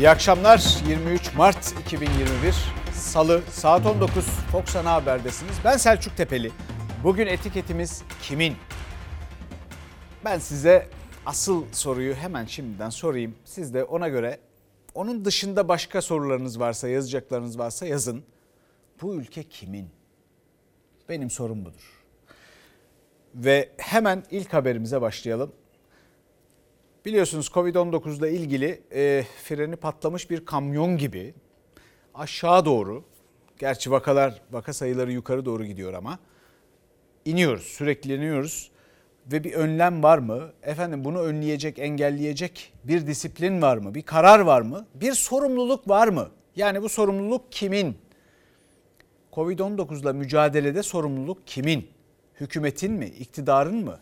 İyi akşamlar. 23 Mart 2021 Salı saat 19 Fox Ana Haber'desiniz. Ben Selçuk Tepeli. Bugün etiketimiz kimin? Ben size asıl soruyu hemen şimdiden sorayım. Siz de ona göre onun dışında başka sorularınız varsa, yazacaklarınız varsa yazın. Bu ülke kimin? Benim sorum budur. Ve hemen ilk haberimize başlayalım. Biliyorsunuz Covid-19 ile ilgili e, freni patlamış bir kamyon gibi aşağı doğru, gerçi vakalar, vaka sayıları yukarı doğru gidiyor ama iniyoruz, sürekli iniyoruz ve bir önlem var mı? Efendim bunu önleyecek, engelleyecek bir disiplin var mı? Bir karar var mı? Bir sorumluluk var mı? Yani bu sorumluluk kimin? Covid-19 ile mücadelede sorumluluk kimin? Hükümetin mi, iktidarın mı?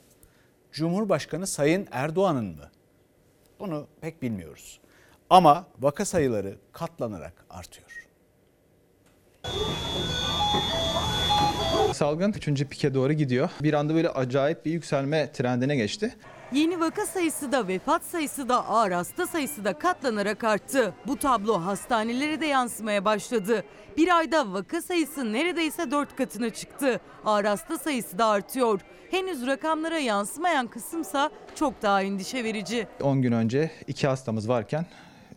Cumhurbaşkanı Sayın Erdoğan'ın mı? Bunu pek bilmiyoruz. Ama vaka sayıları katlanarak artıyor. Salgın 3. pike doğru gidiyor. Bir anda böyle acayip bir yükselme trendine geçti. Yeni vaka sayısı da vefat sayısı da ağır hasta sayısı da katlanarak arttı. Bu tablo hastanelere de yansımaya başladı. Bir ayda vaka sayısı neredeyse dört katına çıktı. Ağır hasta sayısı da artıyor. Henüz rakamlara yansımayan kısımsa çok daha endişe verici. 10 gün önce iki hastamız varken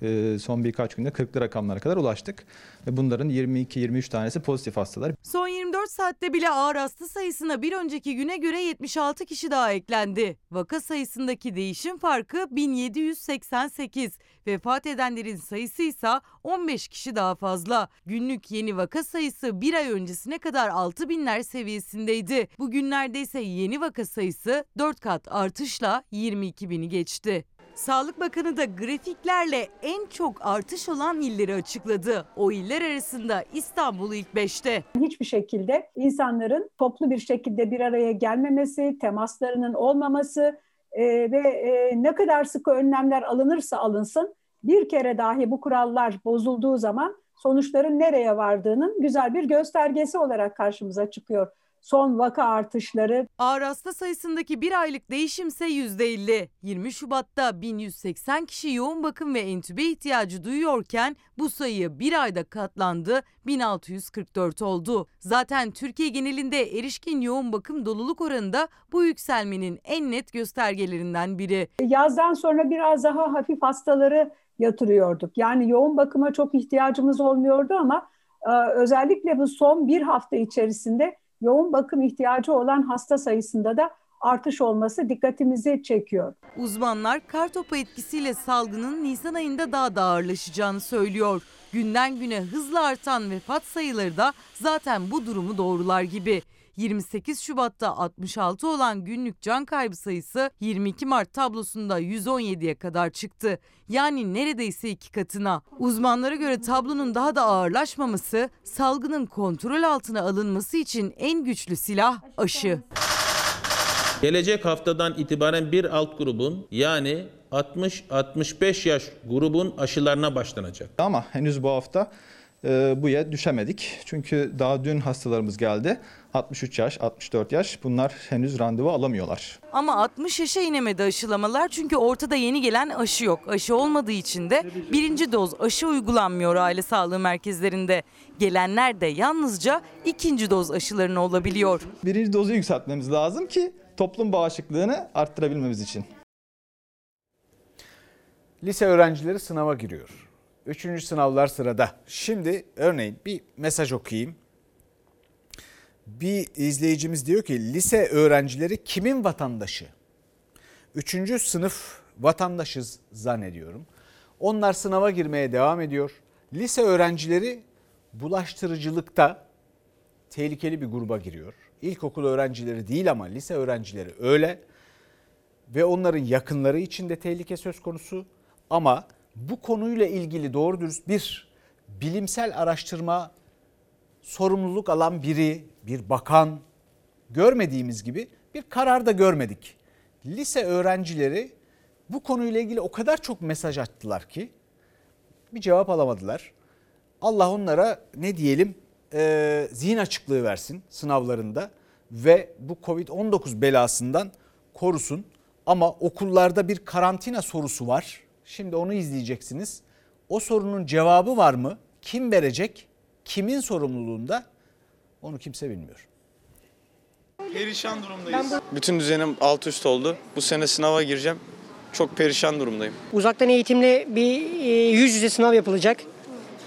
e, son birkaç günde 40'lı rakamlara kadar ulaştık. Ve bunların 22-23 tanesi pozitif hastalar. Son 24 saatte bile ağır hasta sayısına bir önceki güne göre 76 kişi daha eklendi. Vaka sayısındaki değişim farkı 1788. Vefat edenlerin sayısı ise 15 kişi daha fazla. Günlük yeni vaka sayısı bir ay öncesine kadar 6 binler seviyesindeydi. Bugünlerde ise yeni vaka sayısı 4 kat artışla 22 bini geçti. Sağlık Bakanı da grafiklerle en çok artış olan illeri açıkladı. O iller arasında İstanbul ilk 5'te. Hiçbir şekilde insanların toplu bir şekilde bir araya gelmemesi, temaslarının olmaması e, ve e, ne kadar sıkı önlemler alınırsa alınsın bir kere dahi bu kurallar bozulduğu zaman sonuçların nereye vardığının güzel bir göstergesi olarak karşımıza çıkıyor son vaka artışları. Ağır hasta sayısındaki bir aylık değişimse %50. 20 Şubat'ta 1180 kişi yoğun bakım ve entübe ihtiyacı duyuyorken bu sayı bir ayda katlandı 1644 oldu. Zaten Türkiye genelinde erişkin yoğun bakım doluluk oranı da bu yükselmenin en net göstergelerinden biri. Yazdan sonra biraz daha hafif hastaları yatırıyorduk. Yani yoğun bakıma çok ihtiyacımız olmuyordu ama özellikle bu son bir hafta içerisinde yoğun bakım ihtiyacı olan hasta sayısında da artış olması dikkatimizi çekiyor. Uzmanlar kartopu etkisiyle salgının Nisan ayında daha da ağırlaşacağını söylüyor. Günden güne hızla artan vefat sayıları da zaten bu durumu doğrular gibi. 28 Şubat'ta 66 olan günlük can kaybı sayısı 22 Mart tablosunda 117'ye kadar çıktı. Yani neredeyse iki katına. Uzmanlara göre tablonun daha da ağırlaşmaması, salgının kontrol altına alınması için en güçlü silah aşı. Gelecek haftadan itibaren bir alt grubun yani 60-65 yaş grubun aşılarına başlanacak. Ama henüz bu hafta e, buya düşemedik. Çünkü daha dün hastalarımız geldi. 63 yaş, 64 yaş bunlar henüz randevu alamıyorlar. Ama 60 yaşa inemedi aşılamalar çünkü ortada yeni gelen aşı yok. Aşı olmadığı için de birinci doz aşı uygulanmıyor aile sağlığı merkezlerinde. Gelenler de yalnızca ikinci doz aşılarını olabiliyor. Birinci dozu yükseltmemiz lazım ki toplum bağışıklığını arttırabilmemiz için. Lise öğrencileri sınava giriyor. Üçüncü sınavlar sırada. Şimdi örneğin bir mesaj okuyayım. Bir izleyicimiz diyor ki lise öğrencileri kimin vatandaşı? Üçüncü sınıf vatandaşız zannediyorum. Onlar sınava girmeye devam ediyor. Lise öğrencileri bulaştırıcılıkta tehlikeli bir gruba giriyor. İlkokul öğrencileri değil ama lise öğrencileri öyle. Ve onların yakınları için de tehlike söz konusu. Ama bu konuyla ilgili doğru dürüst bir bilimsel araştırma sorumluluk alan biri, bir bakan görmediğimiz gibi bir karar da görmedik. Lise öğrencileri bu konuyla ilgili o kadar çok mesaj attılar ki bir cevap alamadılar. Allah onlara ne diyelim e, zihin açıklığı versin sınavlarında ve bu Covid-19 belasından korusun. Ama okullarda bir karantina sorusu var. Şimdi onu izleyeceksiniz. O sorunun cevabı var mı? Kim verecek? Kimin sorumluluğunda? Onu kimse bilmiyor. Perişan durumdayız. Bütün düzenim alt üst oldu. Bu sene sınava gireceğim. Çok perişan durumdayım. Uzaktan eğitimle bir e, yüz yüze sınav yapılacak.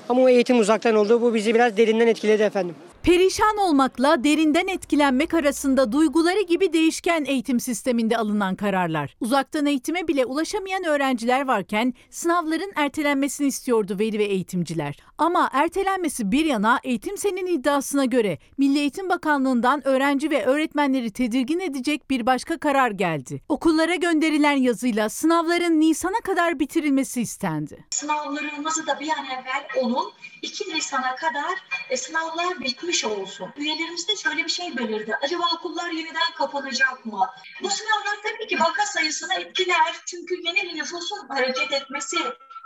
Ama o eğitim uzaktan oldu. Bu bizi biraz derinden etkiledi efendim. Perişan olmakla derinden etkilenmek arasında duyguları gibi değişken eğitim sisteminde alınan kararlar. Uzaktan eğitime bile ulaşamayan öğrenciler varken sınavların ertelenmesini istiyordu veli ve eğitimciler. Ama ertelenmesi bir yana Eğitim Sen'in iddiasına göre Milli Eğitim Bakanlığı'ndan öğrenci ve öğretmenleri tedirgin edecek bir başka karar geldi. Okullara gönderilen yazıyla sınavların Nisan'a kadar bitirilmesi istendi. sınavlarımızı da bir an evvel olun. 2 Nisan'a kadar e, sınavlar bitmiş olsun. Üyelerimizde şöyle bir şey belirdi. Acaba okullar yeniden kapanacak mı? Bu sınavlar tabii ki vaka sayısını etkiler. Çünkü yeni bir nüfusun hareket etmesi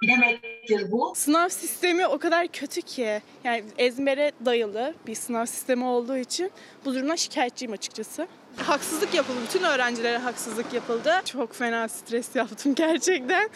demektir bu. Sınav sistemi o kadar kötü ki yani ezbere dayalı bir sınav sistemi olduğu için bu durumdan şikayetçiyim açıkçası. Haksızlık yapıldı. Bütün öğrencilere haksızlık yapıldı. Çok fena stres yaptım gerçekten.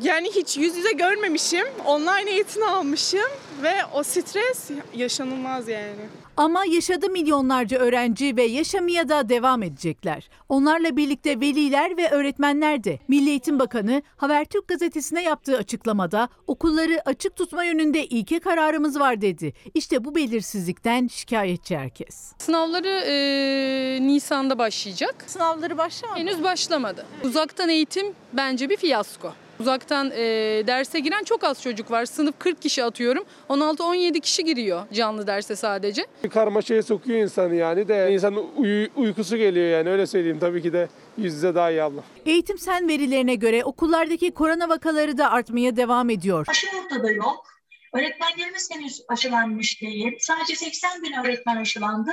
Yani hiç yüz yüze görmemişim. Online eğitim almışım ve o stres yaşanılmaz yani. Ama yaşadı milyonlarca öğrenci ve yaşamaya da devam edecekler. Onlarla birlikte veliler ve öğretmenler de. Milli Eğitim Bakanı Habertürk gazetesine yaptığı açıklamada okulları açık tutma yönünde ilke kararımız var dedi. İşte bu belirsizlikten şikayetçi herkes. Sınavları e, Nisan'da başlayacak. Sınavları başlamadı. Henüz başlamadı. Uzaktan eğitim bence bir fiyasko. Uzaktan e, derse giren çok az çocuk var. Sınıf 40 kişi atıyorum. 16-17 kişi giriyor canlı derse sadece. Bir karmaşaya sokuyor insanı yani de insanın uyu- uykusu geliyor yani öyle söyleyeyim tabii ki de yüz yüze daha iyi abla. Eğitim Sen verilerine göre okullardaki korona vakaları da artmaya devam ediyor. Aşı ortada yok. Öğretmenlerimiz henüz aşılanmış değil. Sadece 80 bin öğretmen aşılandı.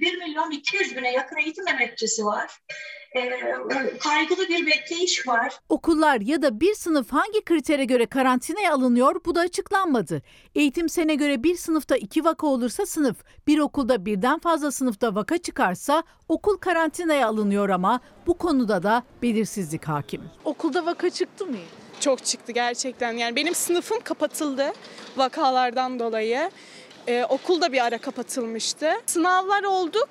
1 milyon 200 bine yakın eğitim emekçisi var. Ee, kaygılı bir bekleyiş var. Okullar ya da bir sınıf hangi kritere göre karantinaya alınıyor bu da açıklanmadı. Eğitim sene göre bir sınıfta iki vaka olursa sınıf, bir okulda birden fazla sınıfta vaka çıkarsa okul karantinaya alınıyor ama bu konuda da belirsizlik hakim. Okulda vaka çıktı mı? Çok çıktı gerçekten. Yani benim sınıfım kapatıldı vakalardan dolayı. Ee, okul da bir ara kapatılmıştı. Sınavlar olduk.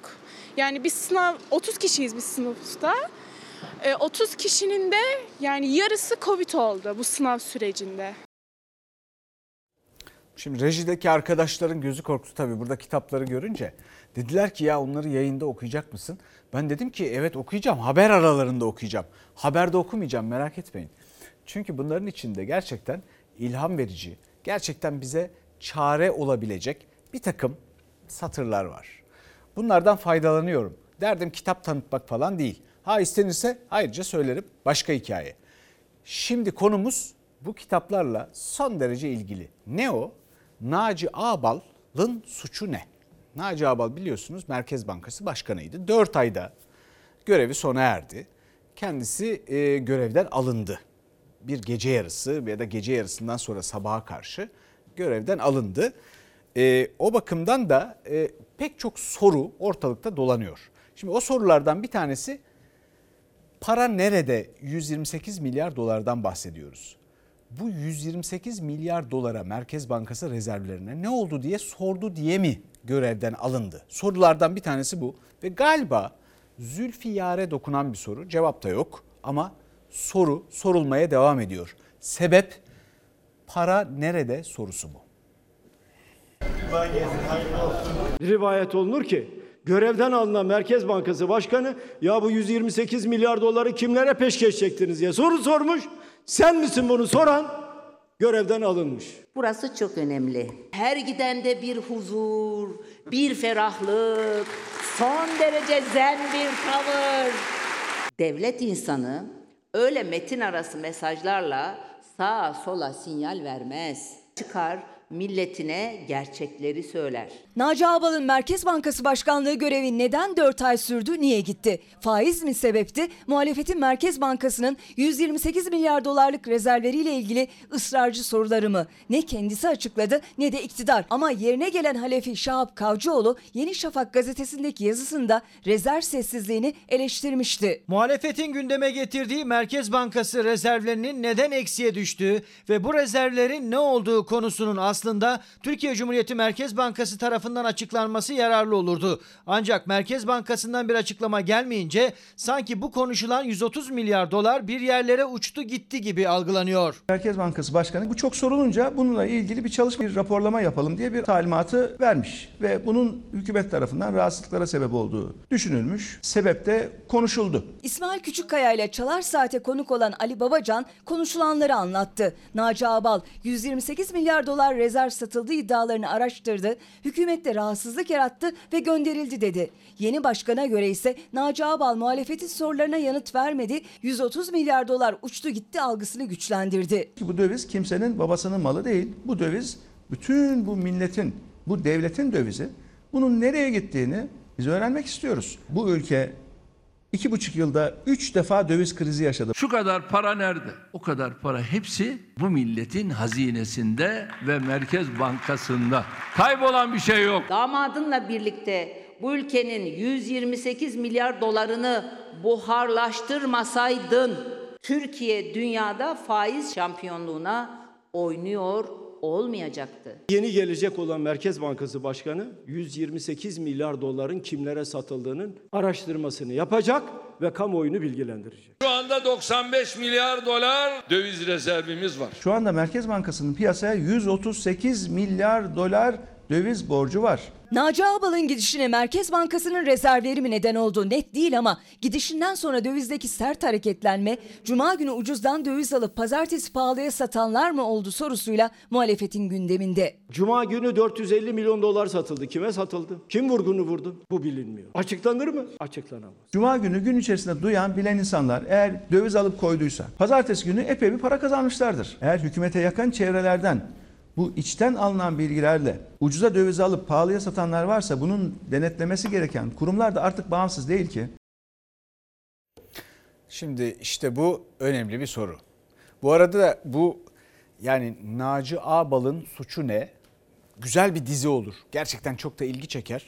Yani biz sınav 30 kişiyiz biz sınıfta. Ee, 30 kişinin de yani yarısı Covid oldu bu sınav sürecinde. Şimdi rejideki arkadaşların gözü korktu tabii burada kitapları görünce. Dediler ki ya onları yayında okuyacak mısın? Ben dedim ki evet okuyacağım. Haber aralarında okuyacağım. Haberde okumayacağım merak etmeyin. Çünkü bunların içinde gerçekten ilham verici, gerçekten bize çare olabilecek bir takım satırlar var. Bunlardan faydalanıyorum. Derdim kitap tanıtmak falan değil. Ha istenirse ayrıca söylerim başka hikaye. Şimdi konumuz bu kitaplarla son derece ilgili. Ne o? Naci Ağbal'ın suçu ne? Naci Ağbal biliyorsunuz Merkez Bankası Başkanı'ydı. 4 ayda görevi sona erdi. Kendisi e, görevden alındı. Bir gece yarısı ya da gece yarısından sonra sabaha karşı görevden alındı. E, o bakımdan da e, pek çok soru ortalıkta dolanıyor. Şimdi o sorulardan bir tanesi para nerede 128 milyar dolardan bahsediyoruz. Bu 128 milyar dolara Merkez Bankası rezervlerine ne oldu diye sordu diye mi görevden alındı? Sorulardan bir tanesi bu ve galiba Zülfiyar'e dokunan bir soru. Cevap da yok ama soru sorulmaya devam ediyor. Sebep para nerede sorusu bu. Rivayet olunur ki görevden alınan Merkez Bankası Başkanı ya bu 128 milyar doları kimlere peşkeş çektiniz diye soru sormuş. Sen misin bunu soran? Görevden alınmış. Burası çok önemli. Her gidende bir huzur, bir ferahlık, son derece zen bir tavır. Devlet insanı öyle metin arası mesajlarla sağa sola sinyal vermez. Çıkar milletine gerçekleri söyler. Naci Ağbal'ın Merkez Bankası Başkanlığı görevi neden 4 ay sürdü, niye gitti? Faiz mi sebepti? Muhalefetin Merkez Bankası'nın 128 milyar dolarlık rezervleriyle ilgili ısrarcı soruları mı? Ne kendisi açıkladı ne de iktidar. Ama yerine gelen Halefi Şahap Kavcıoğlu Yeni Şafak gazetesindeki yazısında rezerv sessizliğini eleştirmişti. Muhalefetin gündeme getirdiği Merkez Bankası rezervlerinin neden eksiye düştüğü ve bu rezervlerin ne olduğu konusunun aslında Türkiye Cumhuriyeti Merkez Bankası tarafından açıklanması yararlı olurdu. Ancak Merkez Bankası'ndan bir açıklama gelmeyince sanki bu konuşulan 130 milyar dolar bir yerlere uçtu gitti gibi algılanıyor. Merkez Bankası Başkanı bu çok sorulunca bununla ilgili bir çalışma, bir raporlama yapalım diye bir talimatı vermiş ve bunun hükümet tarafından rahatsızlıklara sebep olduğu düşünülmüş. Sebep de konuşuldu. İsmail Küçükkaya ile Çalar Saat'e konuk olan Ali Babacan konuşulanları anlattı. Naci Ağbal 128 milyar dolar rezerv satıldığı iddialarını araştırdı. Hükümette rahatsızlık yarattı ve gönderildi dedi. Yeni başkana göre ise Naci Ağbal muhalefetin sorularına yanıt vermedi. 130 milyar dolar uçtu gitti algısını güçlendirdi. Bu döviz kimsenin babasının malı değil. Bu döviz bütün bu milletin, bu devletin dövizi. Bunun nereye gittiğini biz öğrenmek istiyoruz. Bu ülke iki buçuk yılda üç defa döviz krizi yaşadı. Şu kadar para nerede? O kadar para hepsi bu milletin hazinesinde ve Merkez Bankası'nda. Kaybolan bir şey yok. Damadınla birlikte bu ülkenin 128 milyar dolarını buharlaştırmasaydın Türkiye dünyada faiz şampiyonluğuna oynuyor olmayacaktı. Yeni gelecek olan Merkez Bankası Başkanı 128 milyar doların kimlere satıldığının araştırmasını yapacak ve kamuoyunu bilgilendirecek. Şu anda 95 milyar dolar döviz rezervimiz var. Şu anda Merkez Bankası'nın piyasaya 138 milyar dolar döviz borcu var. Naci Ağbal'ın gidişine Merkez Bankası'nın rezervleri mi neden oldu net değil ama gidişinden sonra dövizdeki sert hareketlenme Cuma günü ucuzdan döviz alıp pazartesi pahalıya satanlar mı oldu sorusuyla muhalefetin gündeminde. Cuma günü 450 milyon dolar satıldı. Kime satıldı? Kim vurgunu vurdu? Bu bilinmiyor. Açıklanır mı? Açıklanamaz. Cuma günü gün içerisinde duyan bilen insanlar eğer döviz alıp koyduysa pazartesi günü epey bir para kazanmışlardır. Eğer hükümete yakın çevrelerden bu içten alınan bilgilerle ucuza döviz alıp pahalıya satanlar varsa bunun denetlemesi gereken kurumlar da artık bağımsız değil ki. Şimdi işte bu önemli bir soru. Bu arada da bu yani Naci Ağbal'ın suçu ne? Güzel bir dizi olur. Gerçekten çok da ilgi çeker.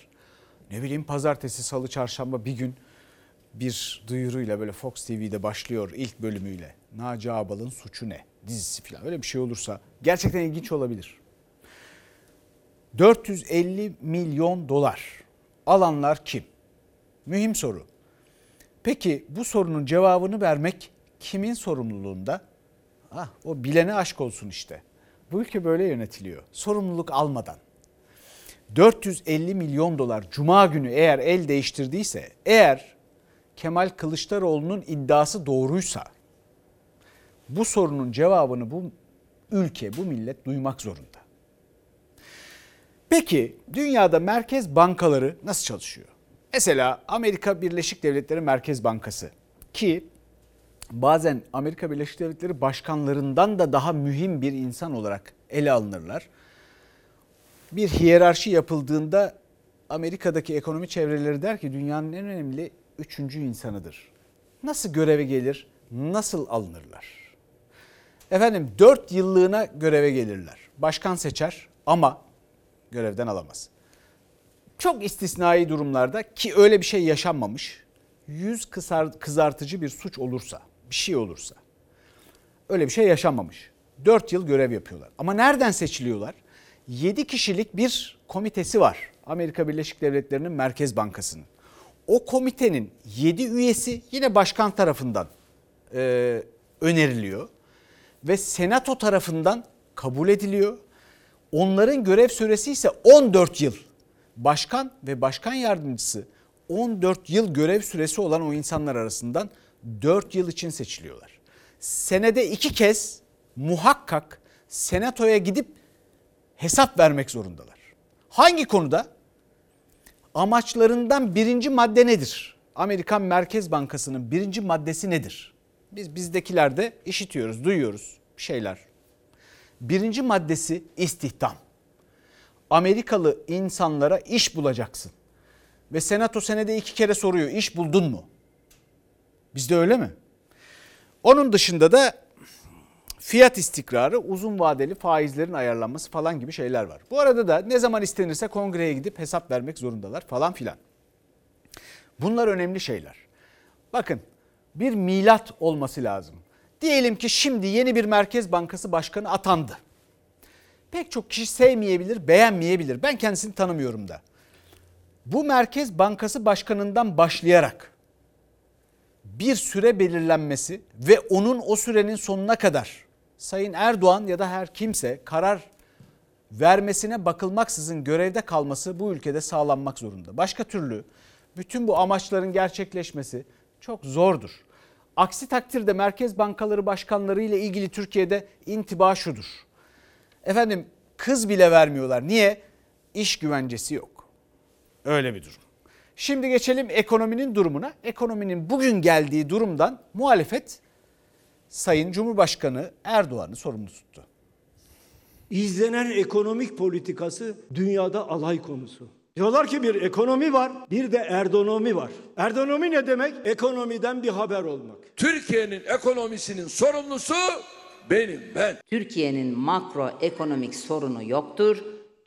Ne bileyim pazartesi, salı, çarşamba bir gün bir duyuruyla böyle Fox TV'de başlıyor ilk bölümüyle. Naci Ağbal'ın suçu ne? Dizisi falan öyle bir şey olursa gerçekten ilginç olabilir. 450 milyon dolar alanlar kim? Mühim soru. Peki bu sorunun cevabını vermek kimin sorumluluğunda? Ah, o bilene aşk olsun işte. Bu ülke böyle yönetiliyor. Sorumluluk almadan. 450 milyon dolar cuma günü eğer el değiştirdiyse, eğer Kemal Kılıçdaroğlu'nun iddiası doğruysa bu sorunun cevabını bu ülke, bu millet duymak zorunda. Peki dünyada merkez bankaları nasıl çalışıyor? Mesela Amerika Birleşik Devletleri Merkez Bankası ki bazen Amerika Birleşik Devletleri başkanlarından da daha mühim bir insan olarak ele alınırlar. Bir hiyerarşi yapıldığında Amerika'daki ekonomi çevreleri der ki dünyanın en önemli üçüncü insanıdır. Nasıl göreve gelir, nasıl alınırlar? Efendim dört yıllığına göreve gelirler. Başkan seçer ama görevden alamaz. Çok istisnai durumlarda ki öyle bir şey yaşanmamış. Yüz kızartıcı bir suç olursa, bir şey olursa. Öyle bir şey yaşanmamış. 4 yıl görev yapıyorlar. Ama nereden seçiliyorlar? 7 kişilik bir komitesi var. Amerika Birleşik Devletleri'nin Merkez Bankası'nın. O komitenin 7 üyesi yine başkan tarafından e, öneriliyor. Ve senato tarafından kabul ediliyor. Onların görev süresi ise 14 yıl. Başkan ve başkan yardımcısı 14 yıl görev süresi olan o insanlar arasından 4 yıl için seçiliyorlar. Senede iki kez muhakkak senatoya gidip hesap vermek zorundalar. Hangi konuda? Amaçlarından birinci madde nedir? Amerikan Merkez Bankası'nın birinci maddesi nedir? Biz bizdekilerde işitiyoruz, duyuyoruz şeyler. Birinci maddesi istihdam. Amerikalı insanlara iş bulacaksın. Ve senato senede iki kere soruyor iş buldun mu? Bizde öyle mi? Onun dışında da fiyat istikrarı, uzun vadeli faizlerin ayarlanması falan gibi şeyler var. Bu arada da ne zaman istenirse kongreye gidip hesap vermek zorundalar falan filan. Bunlar önemli şeyler. Bakın bir milat olması lazım. Diyelim ki şimdi yeni bir Merkez Bankası Başkanı atandı. Pek çok kişi sevmeyebilir, beğenmeyebilir. Ben kendisini tanımıyorum da. Bu Merkez Bankası Başkanı'ndan başlayarak bir süre belirlenmesi ve onun o sürenin sonuna kadar Sayın Erdoğan ya da her kimse karar vermesine bakılmaksızın görevde kalması bu ülkede sağlanmak zorunda. Başka türlü bütün bu amaçların gerçekleşmesi çok zordur. Aksi takdirde merkez bankaları başkanları ile ilgili Türkiye'de intiba şudur. Efendim kız bile vermiyorlar. Niye? İş güvencesi yok. Öyle bir durum. Şimdi geçelim ekonominin durumuna. Ekonominin bugün geldiği durumdan muhalefet Sayın Cumhurbaşkanı Erdoğan'ı sorumlu tuttu. İzlenen ekonomik politikası dünyada alay konusu. Diyorlar ki bir ekonomi var, bir de erdonomi var. Erdonomi ne demek? Ekonomiden bir haber olmak. Türkiye'nin ekonomisinin sorumlusu benim ben. Türkiye'nin makro ekonomik sorunu yoktur.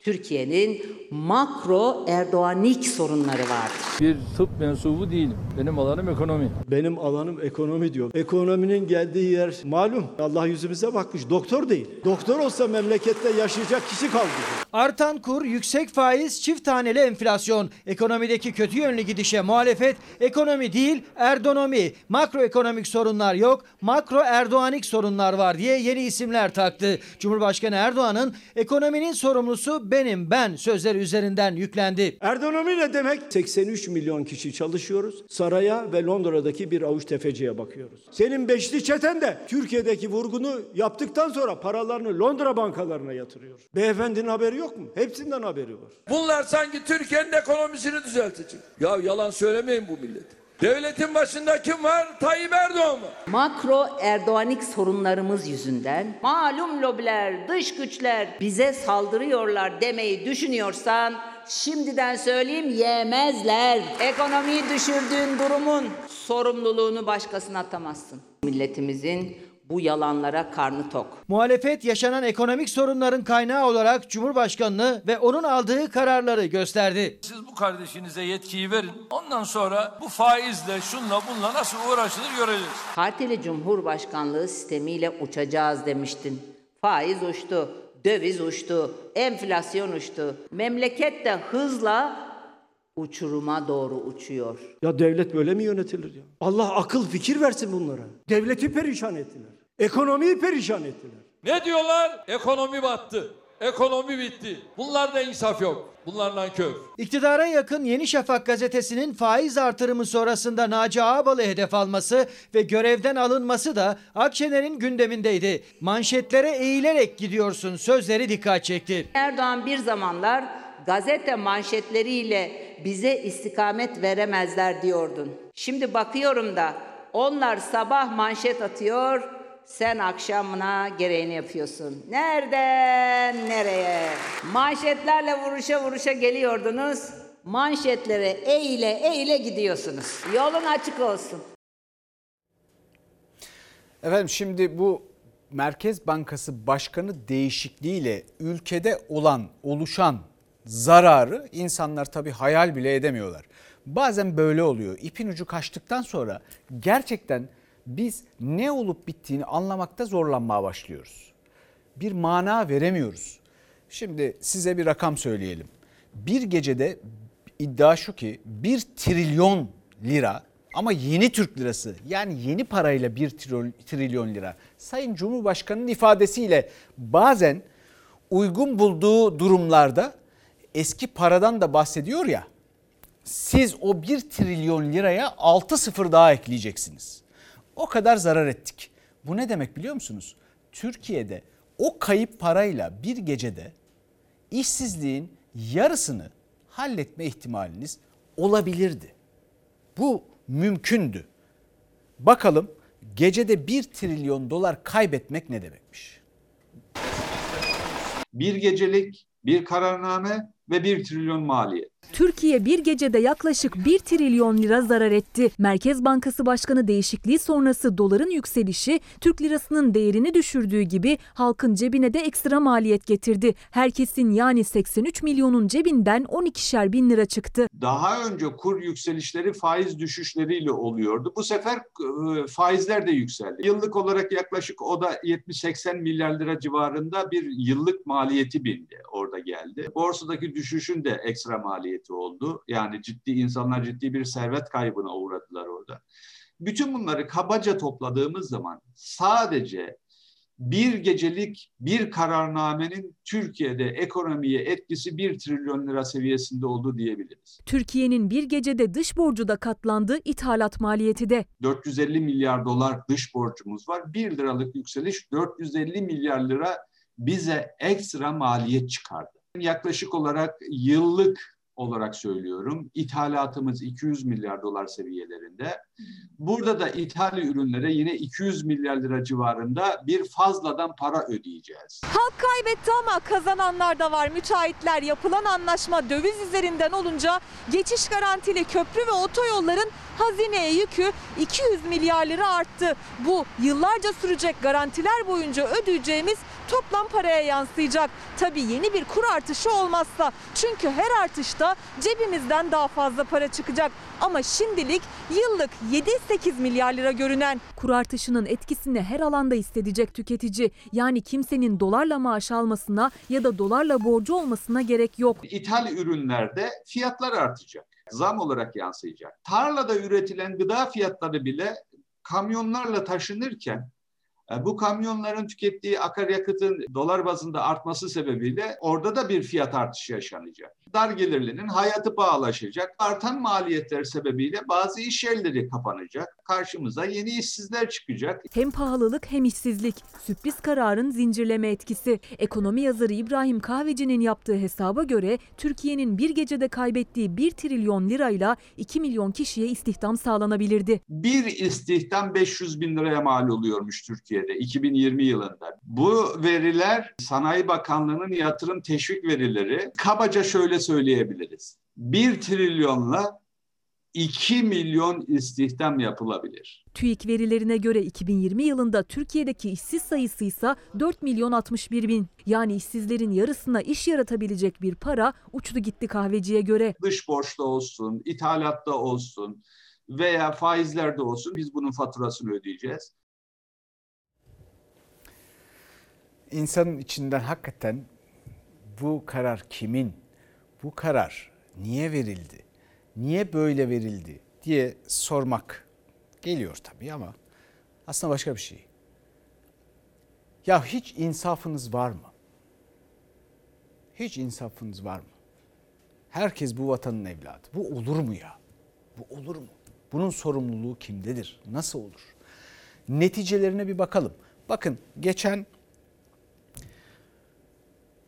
Türkiye'nin makro Erdoğanik sorunları vardır. Bir tıp mensubu değilim. Benim alanım ekonomi. Benim alanım ekonomi diyor. Ekonominin geldiği yer malum. Allah yüzümüze bakmış. Doktor değil. Doktor olsa memlekette yaşayacak kişi kaldı. Artan kur, yüksek faiz, çift taneli enflasyon. Ekonomideki kötü yönlü gidişe muhalefet ekonomi değil erdonomi. Makroekonomik sorunlar yok, makro Erdoğanik sorunlar var diye yeni isimler taktı. Cumhurbaşkanı Erdoğan'ın ekonominin sorumlusu benim ben sözleri üzerinden yüklendi. Erdonomi ne demek? 83 milyon kişi çalışıyoruz. Saraya ve Londra'daki bir avuç tefeciye bakıyoruz. Senin beşli çeten de Türkiye'deki vurgunu yaptıktan sonra paralarını Londra bankalarına yatırıyor. Beyefendinin haberi yok mu? Hepsinden haberi var. Bunlar sanki Türkiye'nin ekonomisini düzeltecek. Ya yalan söylemeyin bu millete. Devletin başında kim var? Tayyip Erdoğan mı? Makro Erdoğanik sorunlarımız yüzünden malum lobiler, dış güçler bize saldırıyorlar demeyi düşünüyorsan şimdiden söyleyeyim yemezler. Ekonomiyi düşürdüğün durumun sorumluluğunu başkasına atamazsın. Milletimizin bu yalanlara karnı tok. Muhalefet yaşanan ekonomik sorunların kaynağı olarak Cumhurbaşkanını ve onun aldığı kararları gösterdi. Siz bu kardeşinize yetkiyi verin. Ondan sonra bu faizle, şunla bunla nasıl uğraşılır göreceğiz. Partili Cumhurbaşkanlığı sistemiyle uçacağız demiştin. Faiz uçtu, döviz uçtu, enflasyon uçtu. Memleket de hızla uçuruma doğru uçuyor. Ya devlet böyle mi yönetilir ya? Allah akıl fikir versin bunlara. Devleti perişan ettiler. Ekonomiyi perişan ettiler. Ne diyorlar? Ekonomi battı. Ekonomi bitti. Bunlarda insaf yok. Bunlar nankör. İktidara yakın Yeni Şafak gazetesinin faiz artırımı sonrasında Naci Ağbal'ı hedef alması ve görevden alınması da Akşener'in gündemindeydi. Manşetlere eğilerek gidiyorsun sözleri dikkat çekti. Erdoğan bir zamanlar gazete manşetleriyle bize istikamet veremezler diyordun. Şimdi bakıyorum da onlar sabah manşet atıyor, sen akşamına gereğini yapıyorsun. Nereden nereye? Manşetlerle vuruşa vuruşa geliyordunuz. Manşetlere eğile eğile gidiyorsunuz. Yolun açık olsun. Efendim şimdi bu Merkez Bankası Başkanı değişikliğiyle ülkede olan, oluşan zararı insanlar tabii hayal bile edemiyorlar. Bazen böyle oluyor. İpin ucu kaçtıktan sonra gerçekten biz ne olup bittiğini anlamakta zorlanmaya başlıyoruz. Bir mana veremiyoruz. Şimdi size bir rakam söyleyelim. Bir gecede iddia şu ki 1 trilyon lira ama yeni Türk lirası yani yeni parayla 1 trilyon lira. Sayın Cumhurbaşkanı'nın ifadesiyle bazen uygun bulduğu durumlarda eski paradan da bahsediyor ya. Siz o 1 trilyon liraya 6 sıfır daha ekleyeceksiniz. O kadar zarar ettik. Bu ne demek biliyor musunuz? Türkiye'de o kayıp parayla bir gecede işsizliğin yarısını halletme ihtimaliniz olabilirdi. Bu mümkündü. Bakalım gecede 1 trilyon dolar kaybetmek ne demekmiş? Bir gecelik bir kararname ve 1 trilyon maliyet. Türkiye bir gecede yaklaşık 1 trilyon lira zarar etti. Merkez Bankası Başkanı değişikliği sonrası doların yükselişi Türk lirasının değerini düşürdüğü gibi halkın cebine de ekstra maliyet getirdi. Herkesin yani 83 milyonun cebinden 12'şer bin lira çıktı. Daha önce kur yükselişleri faiz düşüşleriyle oluyordu. Bu sefer e, faizler de yükseldi. Yıllık olarak yaklaşık o da 70-80 milyar lira civarında bir yıllık maliyeti bindi orada geldi. Borsadaki düşüşün de ekstra maliyeti oldu. Yani ciddi insanlar ciddi bir servet kaybına uğradılar orada. Bütün bunları kabaca topladığımız zaman sadece bir gecelik bir kararnamenin Türkiye'de ekonomiye etkisi 1 trilyon lira seviyesinde oldu diyebiliriz. Türkiye'nin bir gecede dış borcu da katlandı, ithalat maliyeti de. 450 milyar dolar dış borcumuz var. 1 liralık yükseliş 450 milyar lira bize ekstra maliyet çıkardı. Yaklaşık olarak yıllık olarak söylüyorum. İthalatımız 200 milyar dolar seviyelerinde. Burada da ithal ürünlere yine 200 milyar lira civarında bir fazladan para ödeyeceğiz. Halk kaybetti ama kazananlar da var. Müteahhitler yapılan anlaşma döviz üzerinden olunca geçiş garantili köprü ve otoyolların hazineye yükü 200 milyar lira arttı. Bu yıllarca sürecek garantiler boyunca ödeyeceğimiz toplam paraya yansıyacak. Tabii yeni bir kur artışı olmazsa. Çünkü her artışta cebimizden daha fazla para çıkacak. Ama şimdilik yıllık 7-8 milyar lira görünen Kur artışının etkisini her alanda hissedecek tüketici. Yani kimsenin dolarla maaş almasına ya da dolarla borcu olmasına gerek yok. İthal ürünlerde fiyatlar artacak. Zam olarak yansıyacak. Tarlada üretilen gıda fiyatları bile kamyonlarla taşınırken bu kamyonların tükettiği akaryakıtın dolar bazında artması sebebiyle orada da bir fiyat artışı yaşanacak. Dar gelirlinin hayatı pahalaşacak. Artan maliyetler sebebiyle bazı iş yerleri kapanacak. Karşımıza yeni işsizler çıkacak. Hem pahalılık hem işsizlik. Sürpriz kararın zincirleme etkisi. Ekonomi yazarı İbrahim Kahveci'nin yaptığı hesaba göre Türkiye'nin bir gecede kaybettiği 1 trilyon lirayla 2 milyon kişiye istihdam sağlanabilirdi. Bir istihdam 500 bin liraya mal oluyormuş Türkiye'de 2020 yılında. Bu veriler Sanayi Bakanlığı'nın yatırım teşvik verileri. Kabaca şöyle söyleyebiliriz. 1 trilyonla 2 milyon istihdam yapılabilir. TÜİK verilerine göre 2020 yılında Türkiye'deki işsiz sayısı ise 4 milyon 61 bin. Yani işsizlerin yarısına iş yaratabilecek bir para uçtu gitti kahveciye göre. Dış borçta olsun, ithalatta olsun veya faizlerde olsun biz bunun faturasını ödeyeceğiz. İnsanın içinden hakikaten bu karar kimin? Bu karar niye verildi? Niye böyle verildi diye sormak geliyor tabii ama aslında başka bir şey. Ya hiç insafınız var mı? Hiç insafınız var mı? Herkes bu vatanın evladı. Bu olur mu ya? Bu olur mu? Bunun sorumluluğu kimdedir? Nasıl olur? Neticelerine bir bakalım. Bakın geçen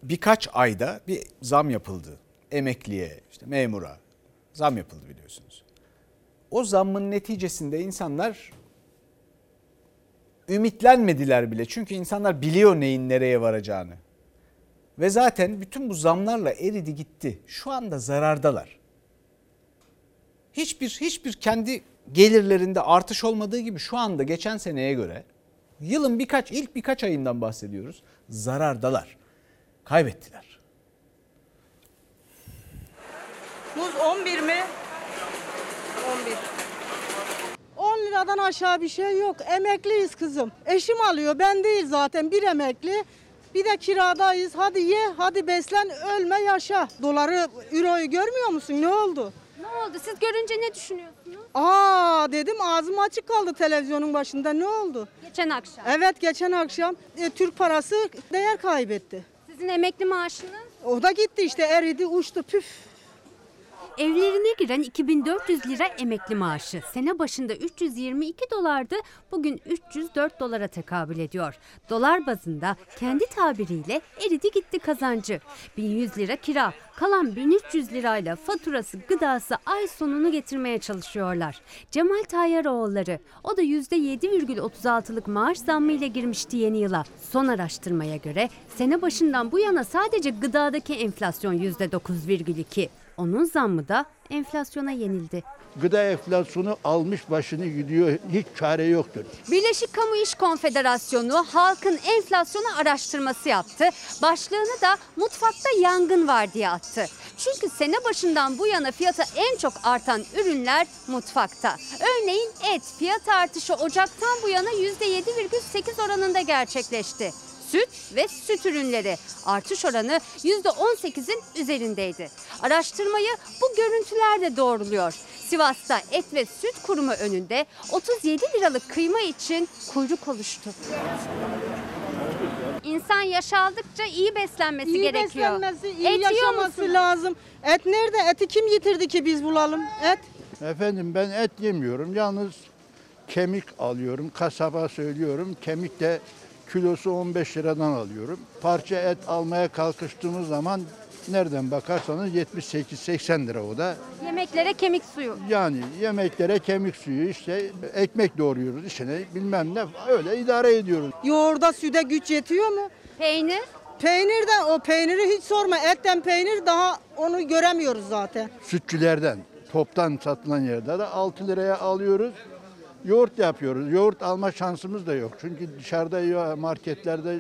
birkaç ayda bir zam yapıldı. Emekliye, işte memura zam yapıldı biliyorsunuz. O zammın neticesinde insanlar ümitlenmediler bile. Çünkü insanlar biliyor neyin nereye varacağını. Ve zaten bütün bu zamlarla eridi gitti. Şu anda zarardalar. Hiçbir hiçbir kendi gelirlerinde artış olmadığı gibi şu anda geçen seneye göre yılın birkaç ilk birkaç ayından bahsediyoruz. Zarardalar. Kaybettiler. Muz 11 mi? 11. 10 liradan aşağı bir şey yok. Emekliyiz kızım. Eşim alıyor. Ben değil zaten. Bir emekli. Bir de kiradayız. Hadi ye, hadi beslen, ölme, yaşa. Doları, euroyu görmüyor musun? Ne oldu? Ne oldu? Siz görünce ne düşünüyorsunuz? Aa dedim ağzım açık kaldı televizyonun başında. Ne oldu? Geçen akşam. Evet geçen akşam e, Türk parası değer kaybetti. Sizin emekli maaşınız? O da gitti işte eridi, uçtu, püf. Evlerine giren 2400 lira emekli maaşı. Sene başında 322 dolardı, bugün 304 dolara tekabül ediyor. Dolar bazında kendi tabiriyle eridi gitti kazancı. 1100 lira kira, kalan 1300 lirayla faturası, gıdası ay sonunu getirmeye çalışıyorlar. Cemal Tayyaroğulları, o da %7,36'lık maaş zammı ile girmişti yeni yıla. Son araştırmaya göre sene başından bu yana sadece gıdadaki enflasyon %9,2. Onun zammı da enflasyona yenildi. Gıda enflasyonu almış başını gidiyor. Hiç çare yoktur. Birleşik Kamu İş Konfederasyonu halkın enflasyonu araştırması yaptı. Başlığını da mutfakta yangın var diye attı. Çünkü sene başından bu yana fiyatı en çok artan ürünler mutfakta. Örneğin et fiyat artışı Ocak'tan bu yana %7,8 oranında gerçekleşti. Süt ve süt ürünleri artış oranı %18'in üzerindeydi. Araştırmayı bu görüntüler de doğruluyor. Sivas'ta et ve süt kurumu önünde 37 liralık kıyma için kuyruk oluştu. İnsan yaş aldıkça iyi beslenmesi İyi gerekiyor. beslenmesi, iyi Et yaşaması lazım. Et nerede? Eti kim yitirdi ki biz bulalım? Et. Efendim ben et yemiyorum. Yalnız kemik alıyorum. Kasaba söylüyorum. Kemik de kilosu 15 liradan alıyorum. Parça et almaya kalkıştığımız zaman nereden bakarsanız 78-80 lira o da. Yemeklere kemik suyu. Yani yemeklere kemik suyu işte ekmek doğruyoruz içine bilmem ne öyle idare ediyoruz. Yoğurda süde güç yetiyor mu? Peynir? Peynirden o peyniri hiç sorma. Etten peynir daha onu göremiyoruz zaten. Sütçülerden toptan satılan yerde de 6 liraya alıyoruz. Yoğurt yapıyoruz. Yoğurt alma şansımız da yok. Çünkü dışarıda marketlerde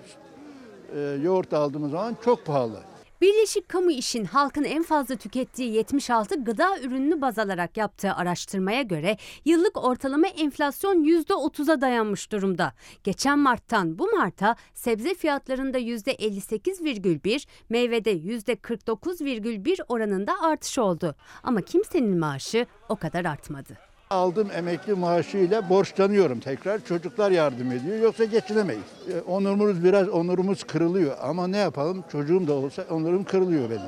e, yoğurt aldığımız zaman çok pahalı. Birleşik Kamu İş'in halkın en fazla tükettiği 76 gıda ürününü baz alarak yaptığı araştırmaya göre yıllık ortalama enflasyon %30'a dayanmış durumda. Geçen Mart'tan bu Mart'a sebze fiyatlarında %58,1, meyvede %49,1 oranında artış oldu. Ama kimsenin maaşı o kadar artmadı. Aldığım emekli maaşıyla borçlanıyorum tekrar. Çocuklar yardım ediyor. Yoksa geçinemeyiz. E, Onurumuz biraz onurumuz kırılıyor. Ama ne yapalım? Çocuğum da olsa onurum kırılıyor benim.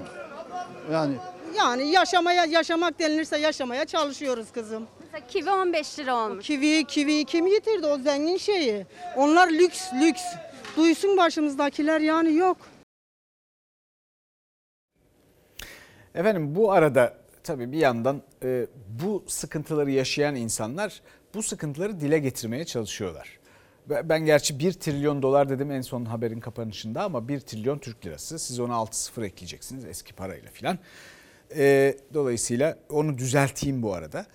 Yani Yani yaşamaya yaşamak denilirse yaşamaya çalışıyoruz kızım. Mesela kivi 15 lira olmuş. Kivi, kivi kim yitirdi o zengin şeyi? Onlar lüks, lüks. Duysun başımızdakiler yani yok. Efendim bu arada tabii bir yandan e, bu sıkıntıları yaşayan insanlar bu sıkıntıları dile getirmeye çalışıyorlar. Ben gerçi 1 trilyon dolar dedim en son haberin kapanışında ama 1 trilyon Türk lirası. Siz ona 6 sıfır ekleyeceksiniz eski parayla filan. E, dolayısıyla onu düzelteyim bu arada.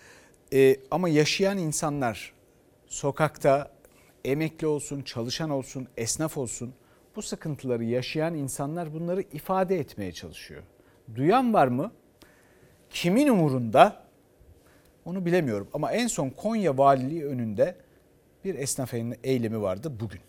E, ama yaşayan insanlar sokakta emekli olsun, çalışan olsun, esnaf olsun bu sıkıntıları yaşayan insanlar bunları ifade etmeye çalışıyor. Duyan var mı? Kimin umurunda? Onu bilemiyorum ama en son Konya Valiliği önünde bir esnaf eylemi vardı bugün.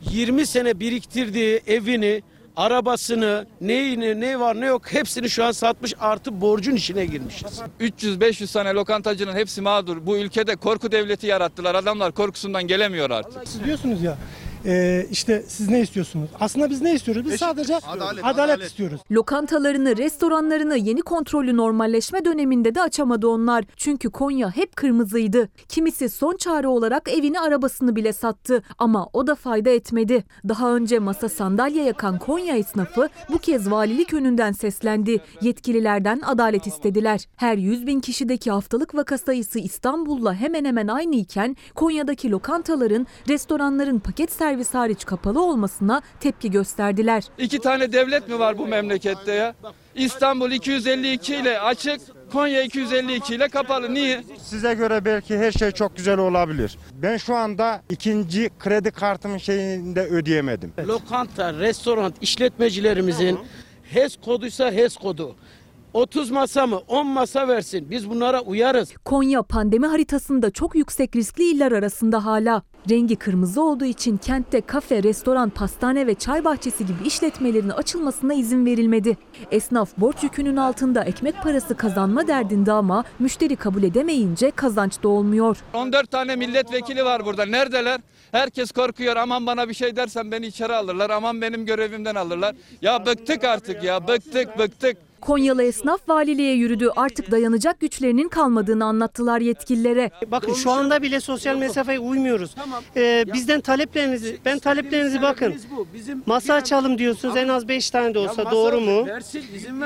20 sene biriktirdiği evini, arabasını, neyini, ne var ne yok hepsini şu an satmış artı borcun içine girmişiz. 300-500 tane lokantacının hepsi mağdur. Bu ülkede korku devleti yarattılar. Adamlar korkusundan gelemiyor artık. Siz diyorsunuz ya e, işte siz ne istiyorsunuz? Aslında biz ne istiyoruz? Biz sadece adalet, istiyoruz. Lokantalarını, restoranlarını yeni kontrollü normalleşme döneminde de açamadı onlar. Çünkü Konya hep kırmızıydı. Kimisi son çare olarak evini arabasını bile sattı ama o da fayda etmedi. Daha önce masa sandalye yakan Konya esnafı bu kez valilik önünden seslendi. Yetkililerden adalet istediler. Her 100 bin kişideki haftalık vaka sayısı İstanbul'la hemen hemen aynı iken Konya'daki lokantaların, restoranların paket servis hariç kapalı olmasına tepki gösterdiler. İki tane devlet mi var bu memlekette ya? İstanbul 252 ile açık, Konya 252 ile kapalı. Niye? Size göre belki her şey çok güzel olabilir. Ben şu anda ikinci kredi kartımın şeyinde ödeyemedim. Lokanta, restoran işletmecilerimizin HES koduysa HES kodu. 30 masa mı 10 masa versin biz bunlara uyarız. Konya pandemi haritasında çok yüksek riskli iller arasında hala. Rengi kırmızı olduğu için kentte kafe, restoran, pastane ve çay bahçesi gibi işletmelerin açılmasına izin verilmedi. Esnaf borç yükünün altında ekmek parası kazanma derdinde ama müşteri kabul edemeyince kazanç da olmuyor. 14 tane milletvekili var burada. Neredeler? Herkes korkuyor. Aman bana bir şey dersen beni içeri alırlar. Aman benim görevimden alırlar. Ya bıktık artık ya. Bıktık bıktık. Konyalı esnaf valiliğe yürüdü. Artık dayanacak güçlerinin kalmadığını anlattılar yetkililere. Bakın şu anda bile sosyal mesafeye uymuyoruz. Ee, bizden taleplerinizi, ben taleplerinizi bakın. Masa açalım diyorsunuz en az 5 tane de olsa doğru mu?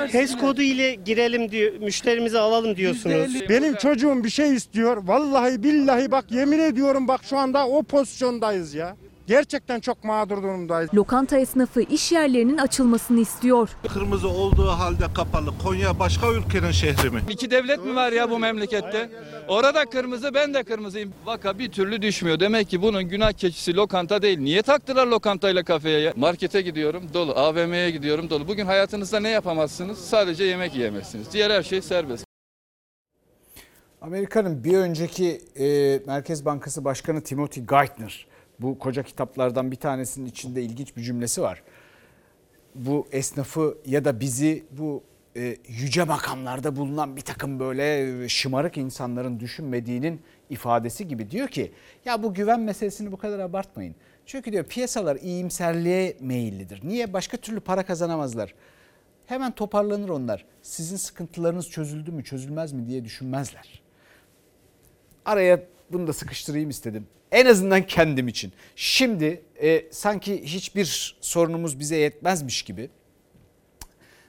HES kodu ile girelim diyor, müşterimizi alalım diyorsunuz. Benim çocuğum bir şey istiyor. Vallahi billahi bak yemin ediyorum bak şu anda o pozisyondayız ya. Gerçekten çok mağdur durumdayız. Lokanta esnafı iş yerlerinin açılmasını istiyor. Kırmızı olduğu halde kapalı. Konya başka ülkenin şehri mi? İki devlet mi var ya bu memlekette? Orada kırmızı ben de kırmızıyım. Vaka bir türlü düşmüyor. Demek ki bunun günah keçisi lokanta değil. Niye taktılar lokantayla kafeye ya? Markete gidiyorum dolu. AVM'ye gidiyorum dolu. Bugün hayatınızda ne yapamazsınız? Sadece yemek yiyemezsiniz. Diğer her şey serbest. Amerika'nın bir önceki e, Merkez Bankası Başkanı Timothy Geithner bu koca kitaplardan bir tanesinin içinde ilginç bir cümlesi var. Bu esnafı ya da bizi bu e, yüce makamlarda bulunan bir takım böyle şımarık insanların düşünmediğinin ifadesi gibi diyor ki ya bu güven meselesini bu kadar abartmayın. Çünkü diyor piyasalar iyimserliğe meyillidir. Niye? Başka türlü para kazanamazlar. Hemen toparlanır onlar. Sizin sıkıntılarınız çözüldü mü çözülmez mi diye düşünmezler. Araya bunu da sıkıştırayım istedim. En azından kendim için. Şimdi e, sanki hiçbir sorunumuz bize yetmezmiş gibi,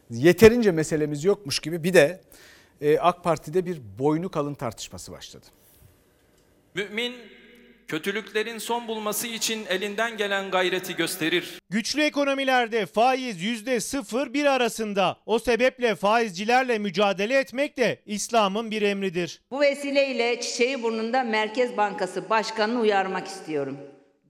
yeterince meselemiz yokmuş gibi bir de e, AK Parti'de bir boynu kalın tartışması başladı. Mümin kötülüklerin son bulması için elinden gelen gayreti gösterir. Güçlü ekonomilerde faiz %0-1 arasında. O sebeple faizcilerle mücadele etmek de İslam'ın bir emridir. Bu vesileyle Çiçeği Burnu'nda Merkez Bankası Başkanı'nı uyarmak istiyorum.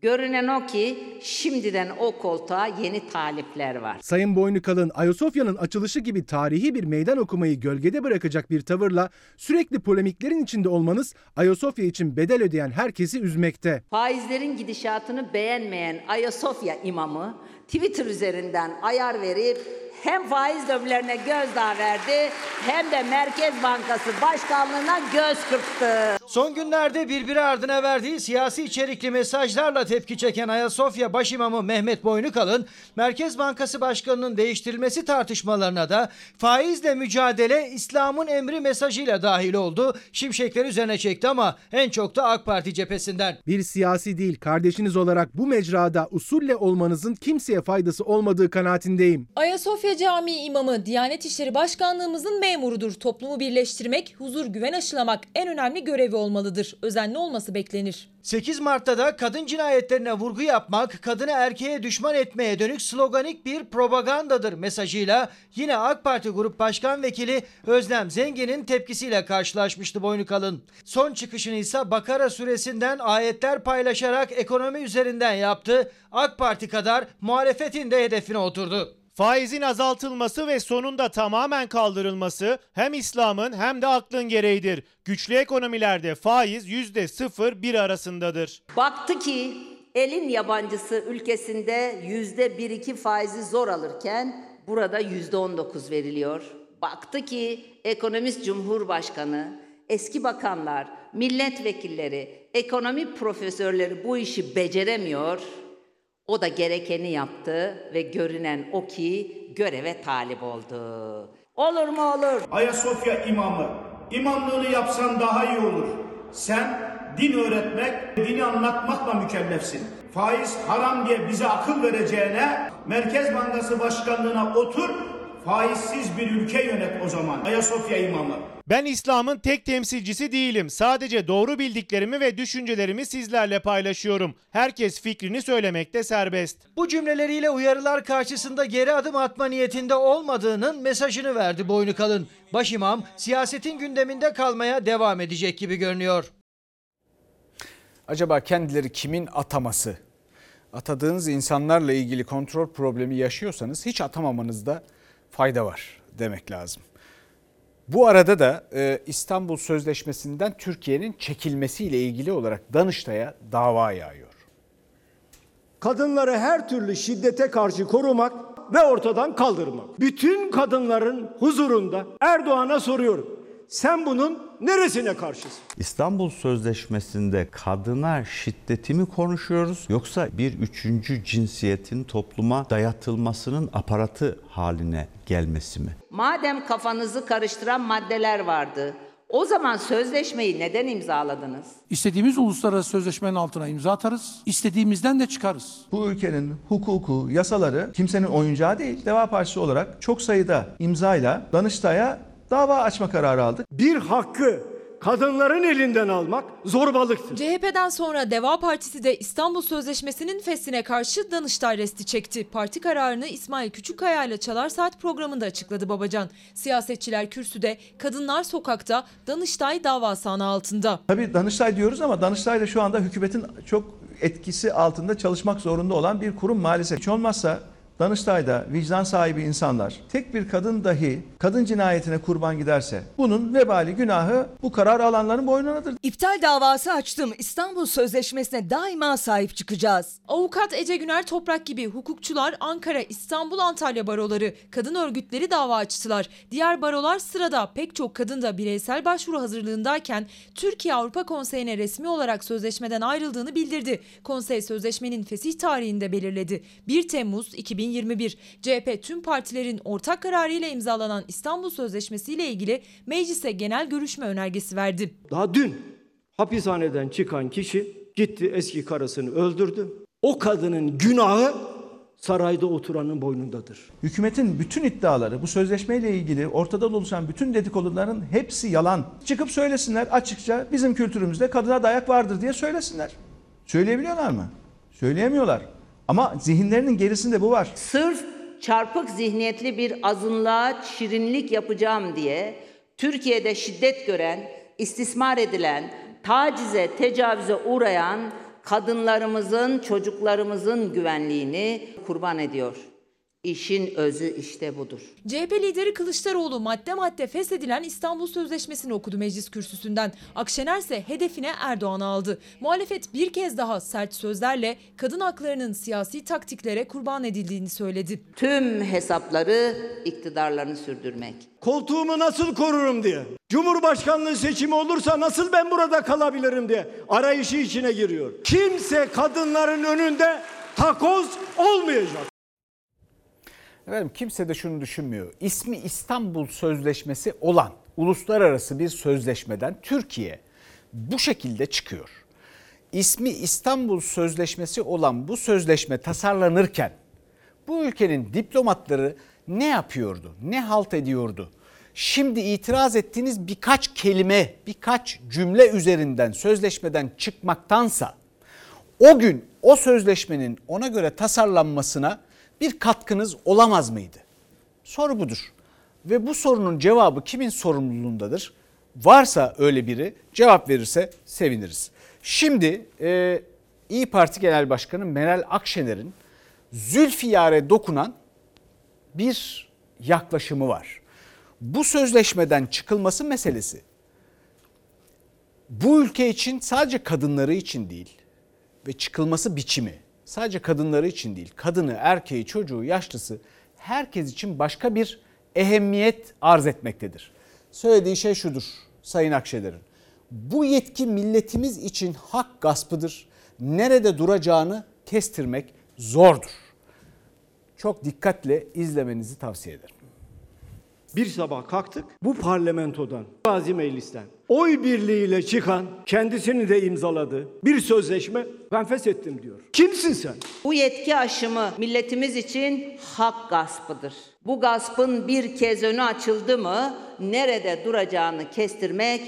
Görünen o ki şimdiden o koltuğa yeni talipler var. Sayın Boynukalın Ayasofya'nın açılışı gibi tarihi bir meydan okumayı gölgede bırakacak bir tavırla sürekli polemiklerin içinde olmanız Ayasofya için bedel ödeyen herkesi üzmekte. Faizlerin gidişatını beğenmeyen Ayasofya imamı Twitter üzerinden ayar verip hem faiz lobilerine gözdağı verdi hem de Merkez Bankası Başkanlığı'na göz kırptı. Son günlerde birbiri ardına verdiği siyasi içerikli mesajlarla tepki çeken Ayasofya Başimamı Mehmet Boynukalın, Merkez Bankası Başkanı'nın değiştirilmesi tartışmalarına da faizle mücadele İslam'ın emri mesajıyla dahil oldu. Şimşekler üzerine çekti ama en çok da AK Parti cephesinden. Bir siyasi değil kardeşiniz olarak bu mecrada usulle olmanızın kimseye faydası olmadığı kanaatindeyim. Ayasofya Camii imamı Diyanet İşleri Başkanlığımızın memurudur. Toplumu birleştirmek, huzur güven aşılamak en önemli görevi olmalıdır. Özenli olması beklenir. 8 Mart'ta da kadın cinayetlerine vurgu yapmak, kadını erkeğe düşman etmeye dönük sloganik bir propagandadır mesajıyla yine AK Parti Grup Başkan Vekili Özlem Zengin'in tepkisiyle karşılaşmıştı Boynukalın. Son çıkışını ise Bakara suresinden ayetler paylaşarak ekonomi üzerinden yaptı. AK Parti kadar muhalefetin de hedefine oturdu. Faizin azaltılması ve sonunda tamamen kaldırılması hem İslam'ın hem de aklın gereğidir. Güçlü ekonomilerde faiz %0-1 arasındadır. Baktı ki elin yabancısı ülkesinde yüzde bir iki faizi zor alırken burada yüzde on dokuz veriliyor. Baktı ki ekonomist cumhurbaşkanı, eski bakanlar, milletvekilleri, ekonomi profesörleri bu işi beceremiyor. O da gerekeni yaptı ve görünen o ki göreve talip oldu. Olur mu olur? Ayasofya imamı, imamlığını yapsan daha iyi olur. Sen din öğretmek, dini anlatmakla mükellefsin. Faiz haram diye bize akıl vereceğine Merkez Bankası Başkanlığına otur, faizsiz bir ülke yönet o zaman. Ayasofya imamı. Ben İslam'ın tek temsilcisi değilim. Sadece doğru bildiklerimi ve düşüncelerimi sizlerle paylaşıyorum. Herkes fikrini söylemekte serbest. Bu cümleleriyle uyarılar karşısında geri adım atma niyetinde olmadığının mesajını verdi Boynukalın. Başimam siyasetin gündeminde kalmaya devam edecek gibi görünüyor. Acaba kendileri kimin ataması? Atadığınız insanlarla ilgili kontrol problemi yaşıyorsanız hiç atamamanızda fayda var demek lazım. Bu arada da e, İstanbul Sözleşmesi'nden Türkiye'nin çekilmesiyle ilgili olarak Danıştay'a dava yağıyor. Kadınları her türlü şiddete karşı korumak ve ortadan kaldırmak. Bütün kadınların huzurunda Erdoğan'a soruyorum. Sen bunun neresine karşısın? İstanbul Sözleşmesi'nde kadına şiddeti mi konuşuyoruz yoksa bir üçüncü cinsiyetin topluma dayatılmasının aparatı haline gelmesi mi? Madem kafanızı karıştıran maddeler vardı, o zaman sözleşmeyi neden imzaladınız? İstediğimiz uluslararası sözleşmenin altına imza atarız, istediğimizden de çıkarız. Bu ülkenin hukuku, yasaları kimsenin oyuncağı değil. Deva Partisi olarak çok sayıda imzayla Danıştay'a dava açma kararı aldık. Bir hakkı kadınların elinden almak zorbalıktır. CHP'den sonra Deva Partisi de İstanbul Sözleşmesi'nin fesline karşı Danıştay resti çekti. Parti kararını İsmail Küçükkaya ile Çalar Saat programında açıkladı Babacan. Siyasetçiler kürsüde, kadınlar sokakta, Danıştay dava sahanı altında. Tabii Danıştay diyoruz ama Danıştay da şu anda hükümetin çok etkisi altında çalışmak zorunda olan bir kurum maalesef. Hiç olmazsa Danıştay'da vicdan sahibi insanlar tek bir kadın dahi kadın cinayetine kurban giderse bunun vebali günahı bu karar alanların boynunadır. İptal davası açtım. İstanbul Sözleşmesi'ne daima sahip çıkacağız. Avukat Ece Güner Toprak gibi hukukçular Ankara, İstanbul, Antalya baroları, kadın örgütleri dava açtılar. Diğer barolar sırada pek çok kadın da bireysel başvuru hazırlığındayken Türkiye Avrupa Konseyi'ne resmi olarak sözleşmeden ayrıldığını bildirdi. Konsey sözleşmenin fesih tarihini de belirledi. 1 Temmuz 2021 CHP tüm partilerin ortak kararıyla imzalanan İstanbul Sözleşmesi ile ilgili meclise genel görüşme önergesi verdi. Daha dün hapishaneden çıkan kişi gitti eski karısını öldürdü. O kadının günahı sarayda oturanın boynundadır. Hükümetin bütün iddiaları bu sözleşmeyle ilgili ortada oluşan bütün dedikoduların hepsi yalan. Çıkıp söylesinler açıkça bizim kültürümüzde kadına dayak vardır diye söylesinler. Söyleyebiliyorlar mı? Söyleyemiyorlar. Ama zihinlerinin gerisinde bu var. Sırf çarpık zihniyetli bir azınlığa şirinlik yapacağım diye Türkiye'de şiddet gören, istismar edilen, tacize, tecavüze uğrayan kadınlarımızın, çocuklarımızın güvenliğini kurban ediyor. İşin özü işte budur. CHP lideri Kılıçdaroğlu madde madde feshedilen İstanbul Sözleşmesi'ni okudu meclis kürsüsünden. Akşener ise hedefine Erdoğan'ı aldı. Muhalefet bir kez daha sert sözlerle kadın haklarının siyasi taktiklere kurban edildiğini söyledi. Tüm hesapları iktidarlarını sürdürmek. Koltuğumu nasıl korurum diye. Cumhurbaşkanlığı seçimi olursa nasıl ben burada kalabilirim diye arayışı içine giriyor. Kimse kadınların önünde takoz olmayacak. Efendim kimse de şunu düşünmüyor. İsmi İstanbul Sözleşmesi olan uluslararası bir sözleşmeden Türkiye bu şekilde çıkıyor. İsmi İstanbul Sözleşmesi olan bu sözleşme tasarlanırken bu ülkenin diplomatları ne yapıyordu? Ne halt ediyordu? Şimdi itiraz ettiğiniz birkaç kelime, birkaç cümle üzerinden sözleşmeden çıkmaktansa o gün o sözleşmenin ona göre tasarlanmasına bir katkınız olamaz mıydı? Soru budur. Ve bu sorunun cevabı kimin sorumluluğundadır? Varsa öyle biri cevap verirse seviniriz. Şimdi e, İyi Parti Genel Başkanı Meral Akşener'in Zülfiyar'e dokunan bir yaklaşımı var. Bu sözleşmeden çıkılması meselesi bu ülke için sadece kadınları için değil ve çıkılması biçimi sadece kadınları için değil, kadını, erkeği, çocuğu, yaşlısı herkes için başka bir ehemmiyet arz etmektedir. Söylediği şey şudur Sayın Akşener'in. Bu yetki milletimiz için hak gaspıdır. Nerede duracağını kestirmek zordur. Çok dikkatle izlemenizi tavsiye ederim. Bir sabah kalktık bu parlamentodan, Gazi Meclis'ten oy birliğiyle çıkan, kendisini de imzaladı bir sözleşme ben feshettim diyor. Kimsin sen? Bu yetki aşımı milletimiz için hak gaspıdır. Bu gaspın bir kez önü açıldı mı nerede duracağını kestirmek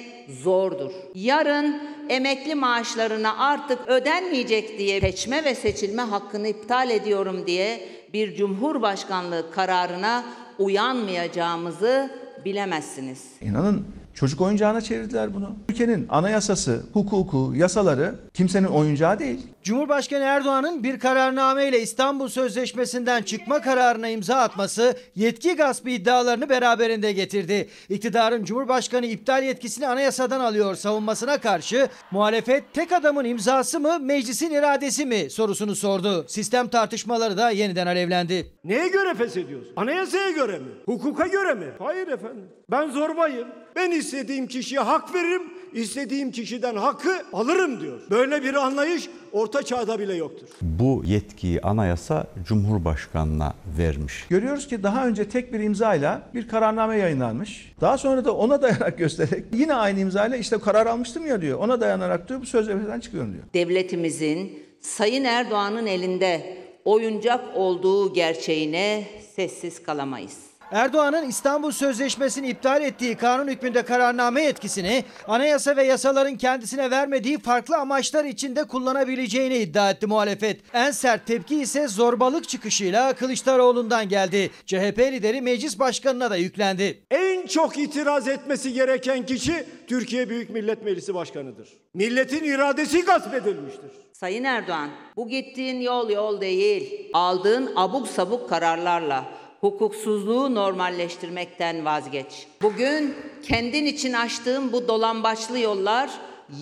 zordur. Yarın emekli maaşlarına artık ödenmeyecek diye seçme ve seçilme hakkını iptal ediyorum diye bir cumhurbaşkanlığı kararına uyanmayacağımızı bilemezsiniz. İnanın çocuk oyuncağına çevirdiler bunu. Ülkenin anayasası, hukuku, yasaları kimsenin oyuncağı değil. Cumhurbaşkanı Erdoğan'ın bir kararnameyle İstanbul Sözleşmesi'nden çıkma kararına imza atması yetki gaspı iddialarını beraberinde getirdi. İktidarın Cumhurbaşkanı iptal yetkisini anayasadan alıyor savunmasına karşı muhalefet tek adamın imzası mı meclisin iradesi mi sorusunu sordu. Sistem tartışmaları da yeniden alevlendi. Neye göre feshediyorsun? Anayasaya göre mi? Hukuka göre mi? Hayır efendim. Ben zorbayım. Ben istediğim kişiye hak veririm, istediğim kişiden hakkı alırım diyor. Böyle bir anlayış orta çağda bile yoktur. Bu yetkiyi anayasa Cumhurbaşkanına vermiş. Görüyoruz ki daha önce tek bir imzayla bir kararname yayınlanmış. Daha sonra da ona dayanarak göstererek yine aynı imzayla işte karar almıştım ya diyor. Ona dayanarak diyor bu sözleşmeden çıkıyorum diyor. Devletimizin Sayın Erdoğan'ın elinde oyuncak olduğu gerçeğine sessiz kalamayız. Erdoğan'ın İstanbul Sözleşmesi'ni iptal ettiği kanun hükmünde kararname yetkisini anayasa ve yasaların kendisine vermediği farklı amaçlar için de kullanabileceğini iddia etti muhalefet. En sert tepki ise zorbalık çıkışıyla Kılıçdaroğlu'ndan geldi. CHP lideri meclis başkanına da yüklendi. En çok itiraz etmesi gereken kişi Türkiye Büyük Millet Meclisi Başkanı'dır. Milletin iradesi gasp edilmiştir. Sayın Erdoğan, bu gittiğin yol yol değil. Aldığın abuk sabuk kararlarla hukuksuzluğu normalleştirmekten vazgeç. Bugün kendin için açtığın bu dolambaçlı yollar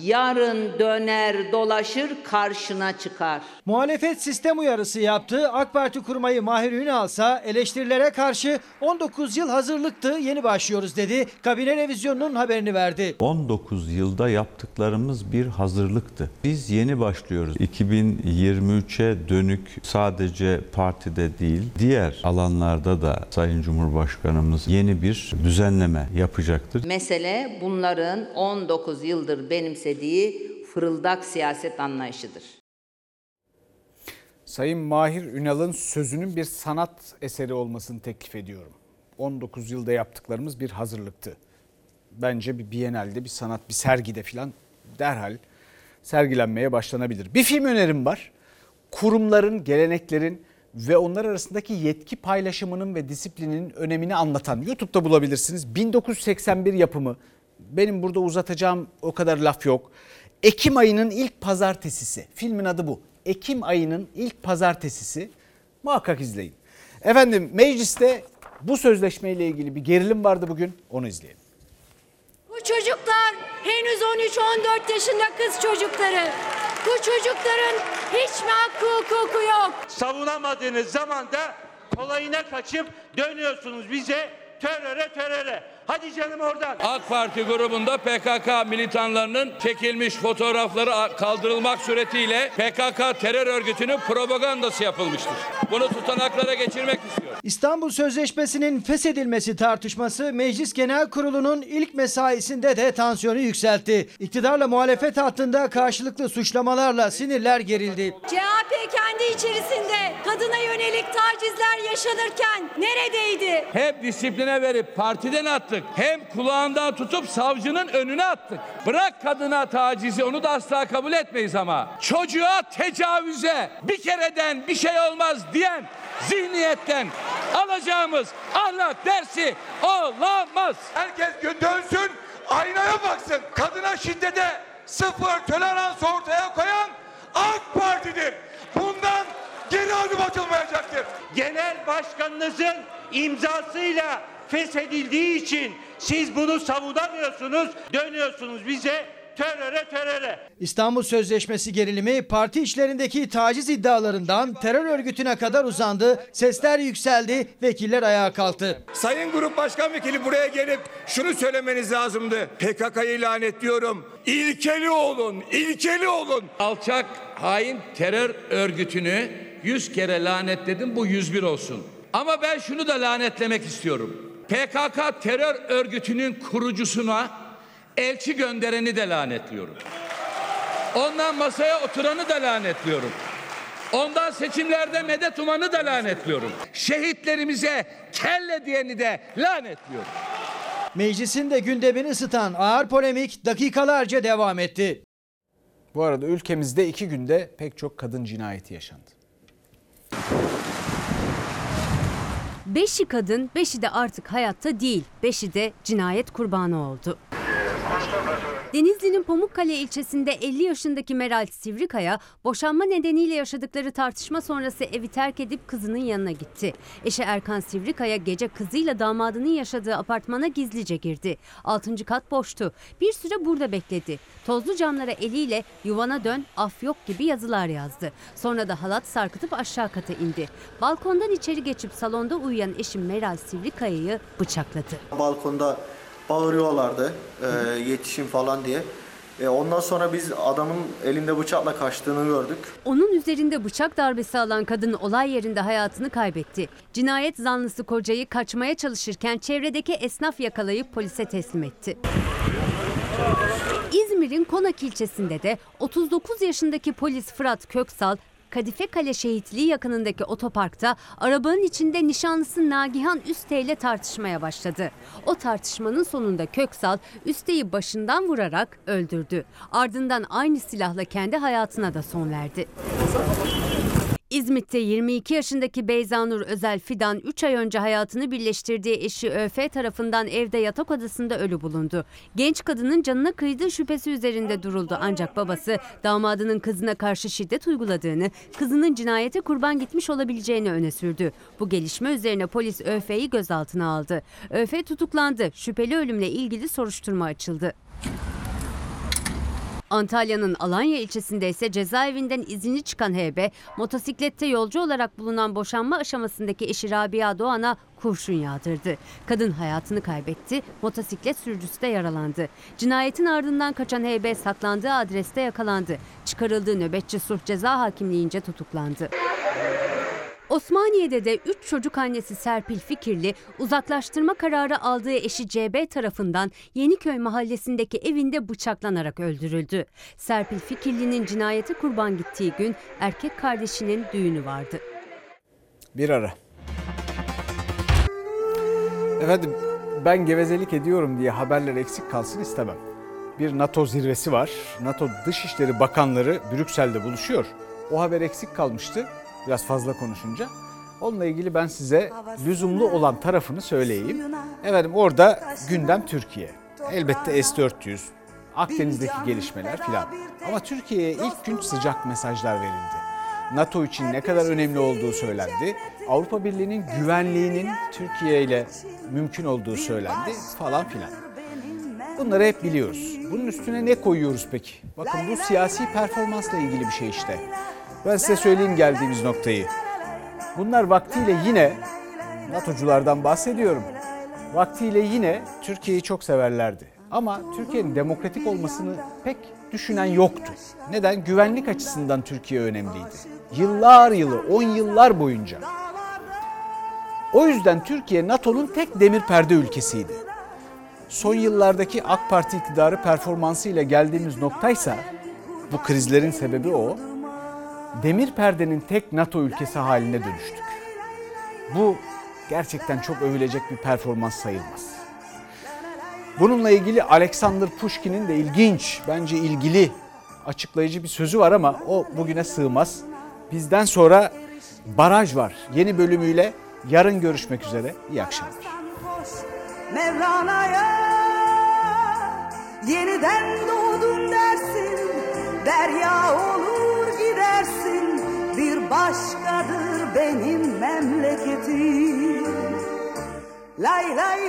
yarın döner dolaşır karşına çıkar. Muhalefet sistem uyarısı yaptı. AK Parti kurmayı Mahir Ünal ise eleştirilere karşı 19 yıl hazırlıktı yeni başlıyoruz dedi. Kabine revizyonunun haberini verdi. 19 yılda yaptıklarımız bir hazırlıktı. Biz yeni başlıyoruz. 2023'e dönük sadece partide değil, diğer alanlarda da Sayın Cumhurbaşkanımız yeni bir düzenleme yapacaktır. Mesele bunların 19 yıldır benimsediği fırıldak siyaset anlayışıdır. Sayın Mahir Ünal'ın sözünün bir sanat eseri olmasını teklif ediyorum. 19 yılda yaptıklarımız bir hazırlıktı. Bence bir Biennale'de, bir sanat, bir sergide filan derhal sergilenmeye başlanabilir. Bir film önerim var. Kurumların, geleneklerin ve onlar arasındaki yetki paylaşımının ve disiplinin önemini anlatan YouTube'da bulabilirsiniz. 1981 yapımı. Benim burada uzatacağım o kadar laf yok. Ekim ayının ilk pazartesisi. Filmin adı bu. Ekim ayının ilk pazartesisi. Muhakkak izleyin. Efendim mecliste bu sözleşmeyle ilgili bir gerilim vardı bugün. Onu izleyelim. Bu çocuklar henüz 13-14 yaşında kız çocukları. Bu çocukların hiç mi hakkı hukuku yok? savunamadığınız zaman da kolayına kaçıp dönüyorsunuz bize teröre teröre. Hadi canım oradan. AK Parti grubunda PKK militanlarının çekilmiş fotoğrafları kaldırılmak suretiyle PKK terör örgütünün propagandası yapılmıştır. Bunu tutanaklara geçirmek istiyor. İstanbul Sözleşmesi'nin feshedilmesi tartışması Meclis Genel Kurulu'nun ilk mesaisinde de tansiyonu yükseltti. İktidarla muhalefet hattında karşılıklı suçlamalarla sinirler gerildi. CHP kendi içerisinde kadına yönelik tacizler yaşanırken neredeydi? Hem disipline verip partiden attık hem kulağından tutup savcının önüne attık. Bırak kadına tacizi onu da asla kabul etmeyiz ama. Çocuğa tecavüze bir kereden bir şey olmaz diyen zihniyetten alacağımız ahlak dersi olamaz. Herkes dönsün, aynaya baksın. Kadına şiddete sıfır tolerans ortaya koyan AK Parti'dir. Bundan geri adım atılmayacaktır. Genel başkanınızın imzasıyla feshedildiği için siz bunu savunamıyorsunuz. Dönüyorsunuz bize teröre teröre. İstanbul Sözleşmesi gerilimi parti içlerindeki taciz iddialarından terör örgütüne kadar uzandı. Sesler yükseldi, vekiller ayağa kalktı. Sayın Grup Başkan Vekili buraya gelip şunu söylemeniz lazımdı. PKK'yı lanetliyorum. İlkeli olun, ilkeli olun. Alçak, hain terör örgütünü 100 kere lanetledim bu 101 olsun. Ama ben şunu da lanetlemek istiyorum. PKK terör örgütünün kurucusuna elçi göndereni de lanetliyorum. Ondan masaya oturanı da lanetliyorum. Ondan seçimlerde medet umanı da lanetliyorum. Şehitlerimize kelle diyeni de lanetliyorum. Meclisin de gündemini ısıtan ağır polemik dakikalarca devam etti. Bu arada ülkemizde iki günde pek çok kadın cinayeti yaşandı. Beşi kadın, beşi de artık hayatta değil. Beşi de cinayet kurbanı oldu. Denizli'nin Pamukkale ilçesinde 50 yaşındaki Meral Sivrikaya boşanma nedeniyle yaşadıkları tartışma sonrası evi terk edip kızının yanına gitti. Eşi Erkan Sivrikaya gece kızıyla damadının yaşadığı apartmana gizlice girdi. 6. kat boştu. Bir süre burada bekledi. Tozlu camlara eliyle yuvana dön af yok gibi yazılar yazdı. Sonra da halat sarkıtıp aşağı kata indi. Balkondan içeri geçip salonda uyuyan eşim Meral Sivrikaya'yı bıçakladı. Balkonda bağırıyorlardı e, yetişin falan diye. E, ondan sonra biz adamın elinde bıçakla kaçtığını gördük. Onun üzerinde bıçak darbesi alan kadın olay yerinde hayatını kaybetti. Cinayet zanlısı kocayı kaçmaya çalışırken çevredeki esnaf yakalayıp polise teslim etti. İzmir'in Konak ilçesinde de 39 yaşındaki polis Fırat Köksal Kadife Kale Şehitliği yakınındaki otoparkta arabanın içinde nişanlısı Nagihan Üste ile tartışmaya başladı. O tartışmanın sonunda Köksal Üste'yi başından vurarak öldürdü. Ardından aynı silahla kendi hayatına da son verdi. İzmit'te 22 yaşındaki Beyzanur Özel Fidan 3 ay önce hayatını birleştirdiği eşi ÖF tarafından evde yatak odasında ölü bulundu. Genç kadının canına kıydığı şüphesi üzerinde duruldu ancak babası damadının kızına karşı şiddet uyguladığını, kızının cinayete kurban gitmiş olabileceğini öne sürdü. Bu gelişme üzerine polis ÖF'yi gözaltına aldı. ÖF tutuklandı. Şüpheli ölümle ilgili soruşturma açıldı. Antalya'nın Alanya ilçesinde ise cezaevinden izinli çıkan HB, motosiklette yolcu olarak bulunan boşanma aşamasındaki eşi Rabia Doğan'a kurşun yağdırdı. Kadın hayatını kaybetti, motosiklet sürücüsü de yaralandı. Cinayetin ardından kaçan HB saklandığı adreste yakalandı. Çıkarıldığı nöbetçi sulh ceza hakimliğince tutuklandı. Osmaniye'de de 3 çocuk annesi Serpil Fikirli uzaklaştırma kararı aldığı eşi CB tarafından Yeniköy mahallesindeki evinde bıçaklanarak öldürüldü. Serpil Fikirli'nin cinayete kurban gittiği gün erkek kardeşinin düğünü vardı. Bir ara. Efendim ben gevezelik ediyorum diye haberler eksik kalsın istemem. Bir NATO zirvesi var. NATO Dışişleri Bakanları Brüksel'de buluşuyor. O haber eksik kalmıştı biraz fazla konuşunca. Onunla ilgili ben size lüzumlu olan tarafını söyleyeyim. Efendim orada gündem Türkiye. Elbette S-400, Akdeniz'deki gelişmeler filan. Ama Türkiye'ye ilk gün sıcak mesajlar verildi. NATO için ne kadar önemli olduğu söylendi. Avrupa Birliği'nin güvenliğinin Türkiye ile mümkün olduğu söylendi falan filan. Bunları hep biliyoruz. Bunun üstüne ne koyuyoruz peki? Bakın bu siyasi performansla ilgili bir şey işte. Ben size söyleyeyim geldiğimiz noktayı. Bunlar vaktiyle yine NATO'culardan bahsediyorum. Vaktiyle yine Türkiye'yi çok severlerdi. Ama Türkiye'nin demokratik olmasını pek düşünen yoktu. Neden? Güvenlik açısından Türkiye önemliydi. Yıllar yılı, 10 yıllar boyunca. O yüzden Türkiye NATO'nun tek demir perde ülkesiydi. Son yıllardaki AK Parti iktidarı performansıyla geldiğimiz noktaysa bu krizlerin sebebi o demir perdenin tek NATO ülkesi haline dönüştük. Bu gerçekten çok övülecek bir performans sayılmaz. Bununla ilgili Alexander Pushkin'in de ilginç, bence ilgili açıklayıcı bir sözü var ama o bugüne sığmaz. Bizden sonra baraj var. Yeni bölümüyle yarın görüşmek üzere. İyi akşamlar. Mevlana'ya yeniden doğdun dersin, derya olur gidersin, bir başkadır benim memleketim. Lay lay